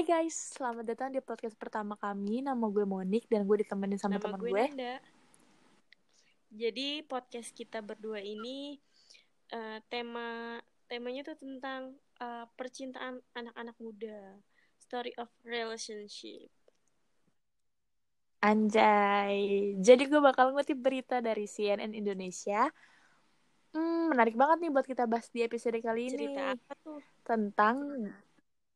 Hai guys, selamat datang di podcast pertama kami. Nama gue Monik dan gue ditemenin sama teman gue gue. Nanda. Jadi podcast kita berdua ini eh, tema temanya tuh tentang eh, percintaan anak-anak muda, story of relationship. Anjay. Jadi gue bakal ngutip berita dari CNN Indonesia. Hmm, menarik banget nih buat kita bahas di episode kali ini. Cerita apa tuh? Tentang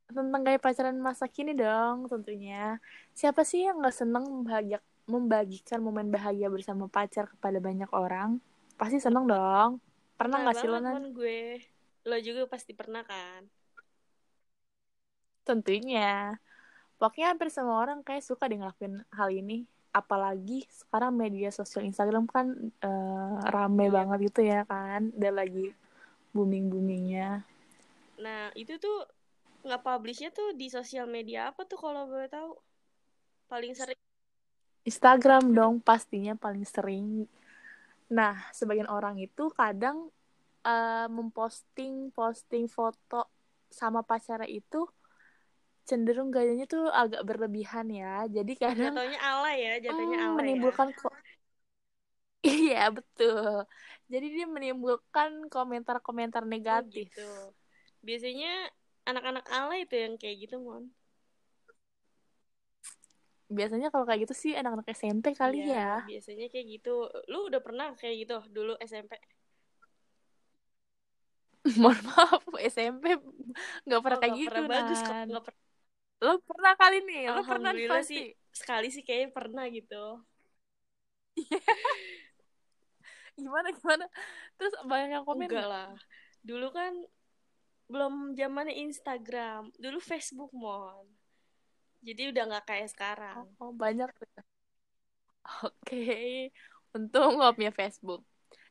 tentang gaya pacaran masa kini dong tentunya. Siapa sih yang gak seneng membahagia, membagikan momen bahagia bersama pacar kepada banyak orang? Pasti seneng dong. Pernah gak sih lo? Mon, gue. Lo juga pasti pernah kan? Tentunya. Pokoknya hampir semua orang kayak suka deh ngelakuin hal ini. Apalagi sekarang media sosial Instagram kan eh, rame Iya. banget gitu ya kan. Dan lagi booming-boomingnya. Nah, itu tuh nggak publishnya tuh di sosial media apa tuh kalau boleh tahu? Paling sering Instagram dong pastinya paling sering. Nah, sebagian orang itu kadang eh, memposting posting foto sama pacarnya itu cenderung gayanya tuh agak berlebihan ya. Jadi kadang jatuhnya alay ya, jatuhnya Hmm, alay ya. menimbulkan kok iya betul jadi dia menimbulkan komentar-komentar Oh negatif gitu. Biasanya anak-anak alay itu yang kayak gitu, Mon. biasanya kalau kayak gitu sih anak-anak SMP kali ya Iya, biasanya kayak gitu. Lu udah pernah kayak gitu dulu SMP? mohon maaf SMP nggak pernah Oh, kayak gitu pernah bagus kok, nggak pernah. lo pernah kali nih lo pernah Alhamdulillah pasti sih sekali sih kayaknya pernah gitu. gimana gimana terus banyak yang komen Enggak nggak? lah. Dulu kan belum zamannya Instagram, dulu Facebook, Mon. Jadi udah nggak kayak sekarang. oh, banyak oke untung lo punya Facebook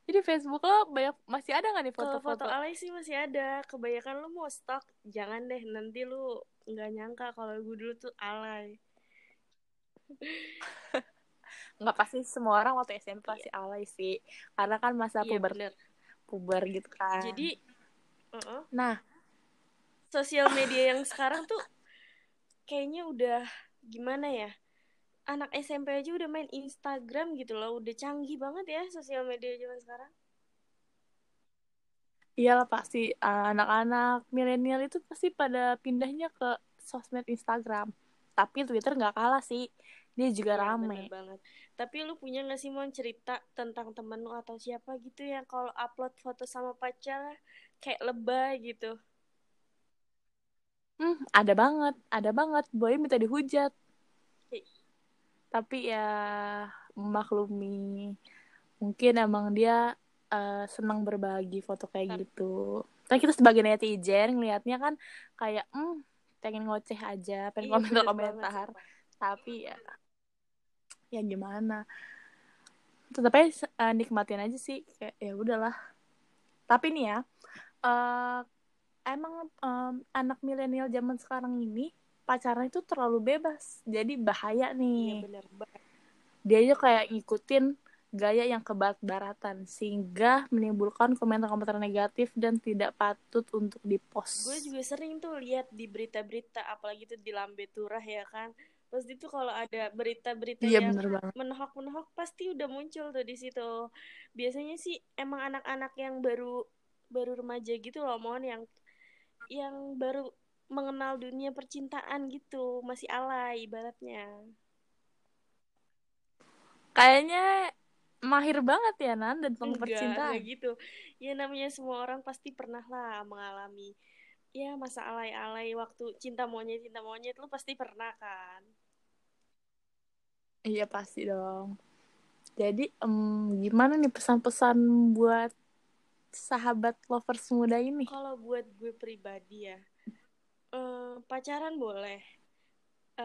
jadi Facebook lo banyak masih ada nggak nih Kalau foto foto-foto alay sih masih ada. Kebanyakan lu mau stok, jangan deh nanti lu nggak nyangka kalau gue dulu tuh alay. nggak pasti semua orang waktu SMP pasti alay sih karena kan masa Iya puber bener. puber gitu kan Jadi, uh-uh, nah sosial media yang sekarang tuh kayaknya udah gimana ya? Anak SMP aja udah main Instagram gitu loh, udah canggih banget ya sosial media zaman sekarang. iyalah pasti uh, anak-anak milenial itu pasti pada pindahnya ke sosmed Instagram tapi Twitter nggak kalah sih dia juga Iya, rame bener banget. Tapi lu punya gak sih mau cerita tentang temen lu atau siapa gitu yang kalau upload foto sama pacar kayak lebay gitu? hmm ada banget ada banget boy minta dihujat Kayak- tapi ya memaklumi mungkin emang dia uh, senang berbagi foto kayak Tapi- gitu kan kita sebagai netizen ngelihatnya kan kayak hmm pengen ngoceh aja pengen Iya, komentar-komentar banget, sumpah. tapi ya ya gimana tetap aja uh, nikmatin aja sih kayak ya udahlah tapi nih ya uh, emang um, anak milenial zaman sekarang ini pacaran itu terlalu bebas jadi bahaya nih bener banget. dia aja kayak ngikutin gaya yang kebarat-baratan sehingga menimbulkan komentar-komentar negatif dan tidak patut untuk dipost. Gue juga sering tuh lihat di berita-berita, apalagi tuh di Lambe Turah ya kan. Pasti tuh kalau ada berita-berita Iya yang bener banget. menohok-menohok pasti udah muncul tuh di situ. Biasanya sih emang anak-anak yang baru baru remaja gitu loh, mohon yang yang baru mengenal dunia percintaan gitu, masih alay ibaratnya. Kayaknya mahir banget ya Nan dan percintaan. enggak gitu. Ya namanya semua orang pasti pernah lah mengalami ya masa alay-alay waktu cinta monyet cinta monyet lu pasti pernah kan Iya pasti dong. Jadi em, gimana nih pesan-pesan buat sahabat lovers muda ini? kalau buat gue pribadi ya eh, pacaran boleh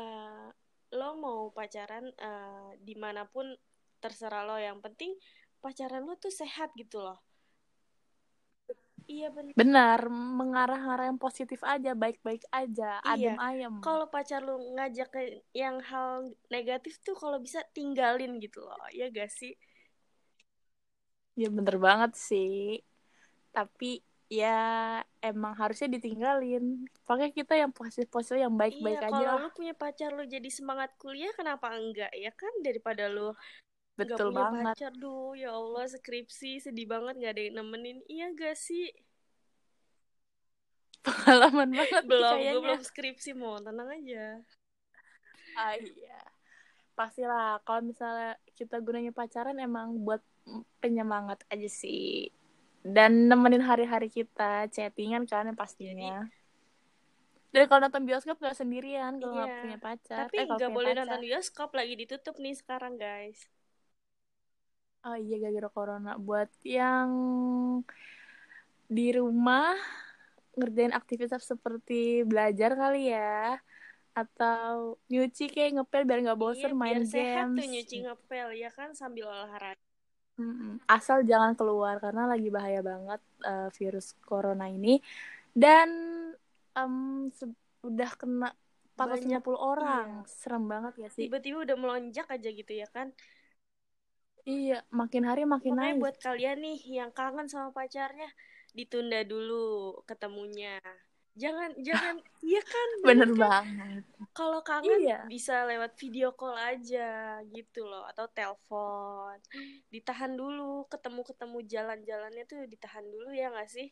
Eh, lo mau pacaran eh, di mana pun terserah lo yang penting pacaran lo tuh sehat gitu loh iya bener Benar, mengarah-arah yang positif aja, baik-baik aja, Iya. adem ayem. kalau pacar lu ngajak ke yang hal negatif tuh kalau bisa tinggalin gitu loh ya gak sih Ya bener banget sih. Tapi ya emang harusnya ditinggalin pakai kita yang positif-positif yang baik-baik iya, aja kalau lu punya pacar lu jadi semangat kuliah kenapa enggak ya kan daripada lu betul punya banget. pacar duh ya Allah skripsi sedih banget nggak ada yang nemenin. Iya gak sih? Pengalaman banget belum kayaknya. gue belum skripsi mau tenang aja. Ah iya. Pastilah kalau misalnya kita gunanya pacaran emang buat penyemangat aja sih. Dan nemenin hari-hari kita chattingan kan pastinya. Dan kalau nonton bioskop gak sendirian kalau Iya. punya pacar. tapi eh, punya boleh pacar. nonton bioskop lagi ditutup nih sekarang guys oh iya gara-gara corona. Buat yang di rumah ngerjain aktivitas seperti belajar kali ya atau nyuci kayak ngepel biar nggak bosen iya, main biar sehat games. tuh nyuci ngepel ya kan sambil olahraga. Mm-mm. asal jangan keluar karena lagi bahaya banget uh, virus corona ini. Dan um, se- udah kena 450 Banyak, orang. iya. serem banget ya sih? Tiba-tiba udah melonjak aja gitu ya kan iya makin hari makin makanya naik. buat kalian nih yang kangen sama pacarnya ditunda dulu ketemunya. Jangan jangan. Iya kan? Bener kan? banget. Kalau kangen Iya. bisa lewat video call aja gitu loh atau telepon. Ditahan dulu ketemu ketemu jalan-jalannya tuh ditahan dulu ya nggak sih?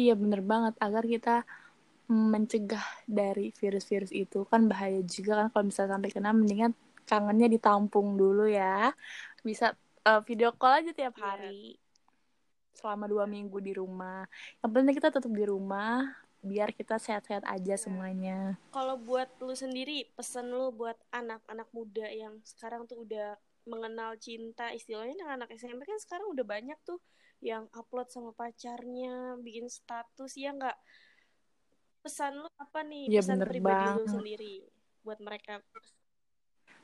Iya bener banget. Agar kita mencegah dari virus-virus itu kan bahaya juga kan kalau bisa sampai kena mendingan kangennya ditampung dulu ya. Bisa uh, video call aja tiap Iya. hari. Selama dua minggu di rumah. Yang penting kita tetap di rumah biar kita sehat-sehat aja semuanya. Kalau buat lu sendiri pesan lu buat anak-anak muda yang sekarang tuh udah mengenal cinta istilahnya anak-anak SMP kan sekarang udah banyak tuh yang upload sama pacarnya bikin status ya nggak? Pesan lu apa nih? Iya, pesan pribadi lu banget. sendiri buat mereka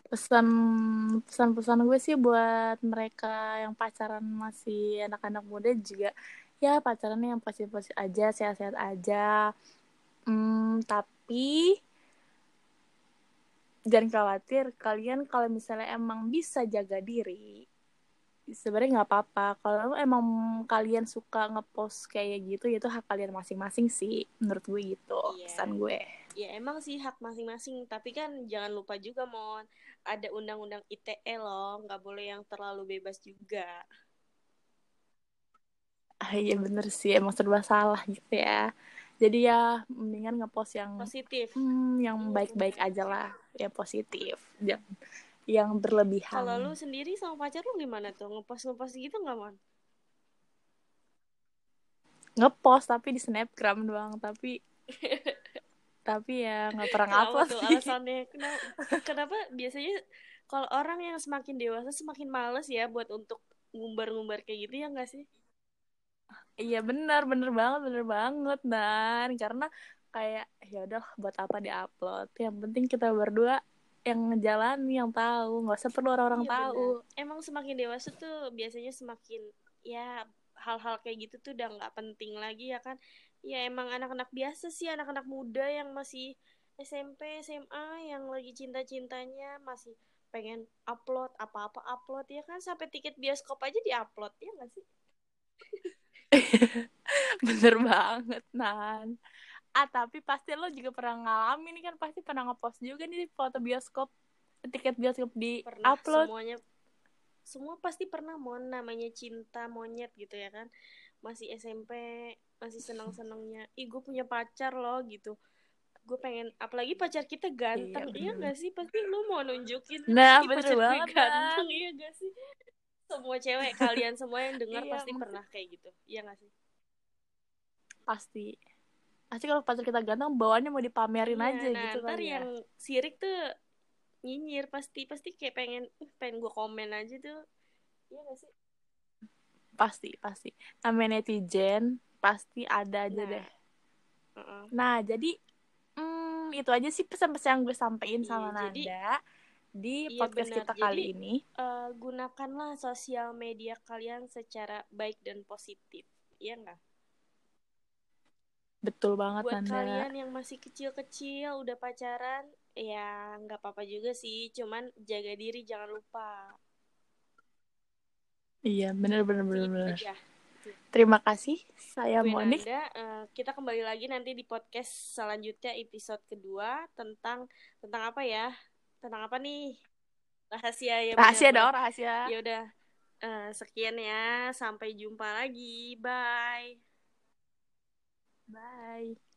pesan pesan-pesan gue sih buat mereka yang pacaran masih anak-anak muda juga ya pacarannya yang positif-positif aja sehat-sehat aja. Hmm, tapi jangan khawatir kalian kalau misalnya emang bisa jaga diri sebenarnya nggak apa-apa. Kalau emang kalian suka ngepost kayak gitu itu hak kalian masing-masing sih menurut gue gitu Iya. pesan gue ya emang sih hak masing-masing tapi kan jangan lupa juga mon ada undang-undang ITE loh nggak boleh yang terlalu bebas juga. Ah iya bener sih emang serba salah gitu ya. Jadi ya mendingan ngepost yang positif. Hmm, yang baik-baik aja lah ya positif yang yang berlebihan. Kalau lu sendiri sama pacar lu gimana tuh? Ngepost ngepost gitu nggak mon? Ngepost tapi di snapgram doang tapi tapi ya nggak pernah tuh sih. alasannya? Kenapa, kenapa biasanya kalau orang yang semakin dewasa semakin males ya buat untuk ngumbar-ngumbar kayak gitu ya nggak sih? Iya benar bener banget bener banget dan karena kayak ya udah buat apa diupload? Yang penting kita berdua yang ngejalanin yang tahu. Nggak usah perlu orang-orang Iya, tahu. Benar. emang semakin dewasa tuh biasanya semakin ya hal-hal kayak gitu tuh udah nggak penting lagi ya kan ya emang anak-anak biasa sih anak-anak muda yang masih SMP SMA yang lagi cinta-cintanya masih pengen upload apa-apa upload ya kan? Sampai tiket bioskop aja diupload ya nggak sih? Bener banget nan. Ah tapi pasti lo juga pernah ngalamin nih kan? Pasti pernah ngepost juga nih foto bioskop tiket bioskop di pernah upload. semuanya semua pasti pernah mon. Namanya cinta monyet gitu ya kan masih SMP masih senang senangnya ih gue punya pacar loh gitu. Gue pengen apalagi pacar kita ganteng Iya, iya gak sih? Pasti lu mau nunjukin Nah, "Ih, bener pacar gue banget, ganteng iya gak sih? Semua cewek kalian semua yang dengar Iya, pasti maksud- pernah kayak gitu iya gak sih? Pasti. Pasti kalau pacar kita ganteng bawaannya mau dipamerin Iya, aja nah, gitu ntar ya. yang sirik tuh nyinyir pasti pasti kayak pengen "Uh, pengen gue komen aja tuh. Iya gak sih pasti pasti. Namanya netizen pasti ada aja Nah. deh. Heeh. nah jadi hmm, itu aja sih pesan-pesan yang gue sampaikan Iya, sama jadi- Nanda di Iya, podcast benar. kita Jadi, kali ini. Eh, gunakanlah sosial media kalian secara baik dan positif. Iya nggak? Betul banget buat Nanda. kalian yang masih kecil-kecil udah pacaran ya nggak apa-apa juga sih. Cuman jaga diri jangan lupa iya bener bener Sih, bener itu bener. aja itu Terima kasih. Saya gue Monik. Nanda uh, kita kembali lagi nanti di podcast selanjutnya episode kedua tentang tentang apa ya? Tentang apa nih? Rahasia ya Rahasia dong, rahasia. ya udah uh, sekian ya. Sampai jumpa lagi. Bye. Bye